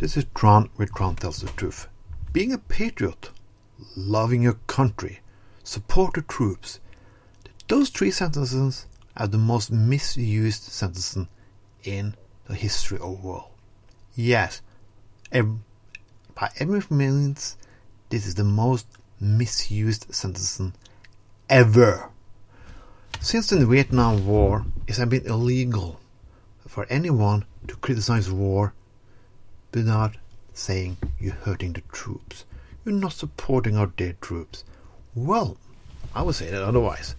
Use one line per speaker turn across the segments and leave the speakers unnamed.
This is Trond where Trond tells the truth. Being a patriot, loving your country, support the troops. Those three sentences are the most misused sentences in the history of the world. Yes, by every means, this is the most misused sentence ever. Since the Vietnam War, it has been illegal for anyone to criticize war without saying you're hurting the troops. You're not supporting our dead troops. Well, I would say that otherwise.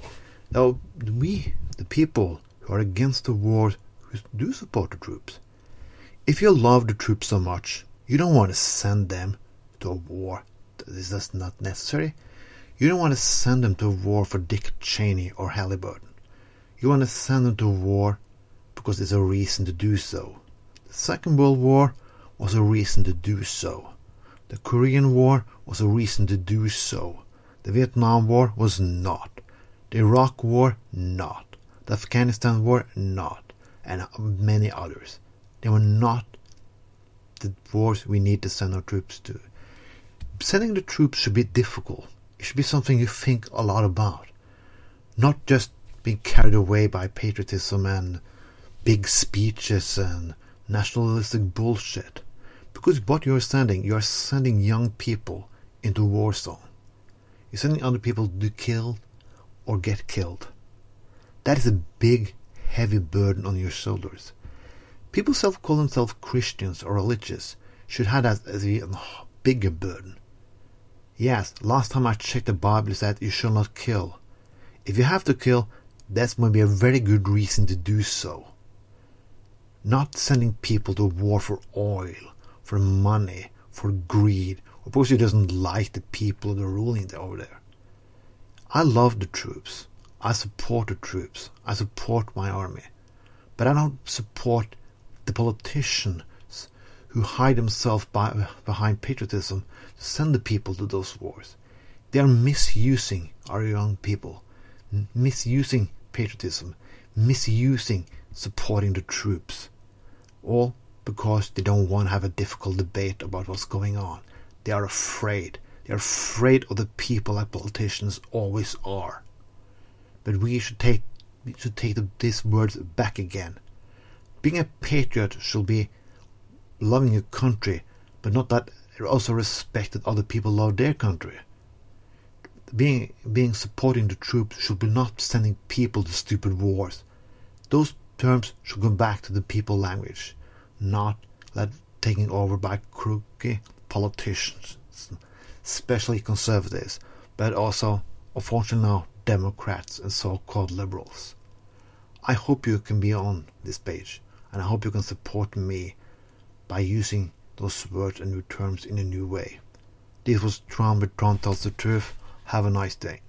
Now, we, the people who are against the war, who do support the troops, if you love the troops so much, you don't want to send them to a war that is just not necessary. You don't want to send them to a war for Dick Cheney or Halliburton. You want to send them to war because there's a reason to do so. The Second World War was a reason to do so. The Korean War was a reason to do so. The Vietnam War was not. The Iraq War, not. The Afghanistan War, not. And many others. They were not the wars we need to send our troops to. Sending the troops should be difficult. It should be something you think a lot about. Not just being carried away by patriotism and big speeches and nationalistic bullshit. Because what you're sending, you're sending young people into war zone. You're sending other people to kill or get killed. That is a big, heavy burden on your shoulders. People self call themselves Christians or religious should have that as a bigger burden. Yes, last time I checked the Bible said you shall not kill. If you have to kill, that's maybe a very good reason to do so. Not sending people to war for oil, for money, for greed, or because he doesn't like the people that are ruling over there. I love the troops. I support the troops. I support my army. But I don't support the politicians who hide themselves by, behind patriotism to send the people to those wars. They are misusing our young people, misusing patriotism, misusing supporting the troops. All because they don't want to have a difficult debate about what's going on. They are afraid. They are afraid of the people like politicians always are. But we should take we should take the, these words back again. Being a patriot should be loving your country, but not that also respect that other people love their country. Being being supporting the troops should be not sending people to stupid wars. Those terms should go back to the people language, not let taken over by crooked politicians, especially conservatives, but also, unfortunately now, Democrats and so-called liberals. I hope you can be on this page, and I hope you can support me by using those words and new terms in a new way. This was Trond with Trond Tells the Truth. Have a nice day.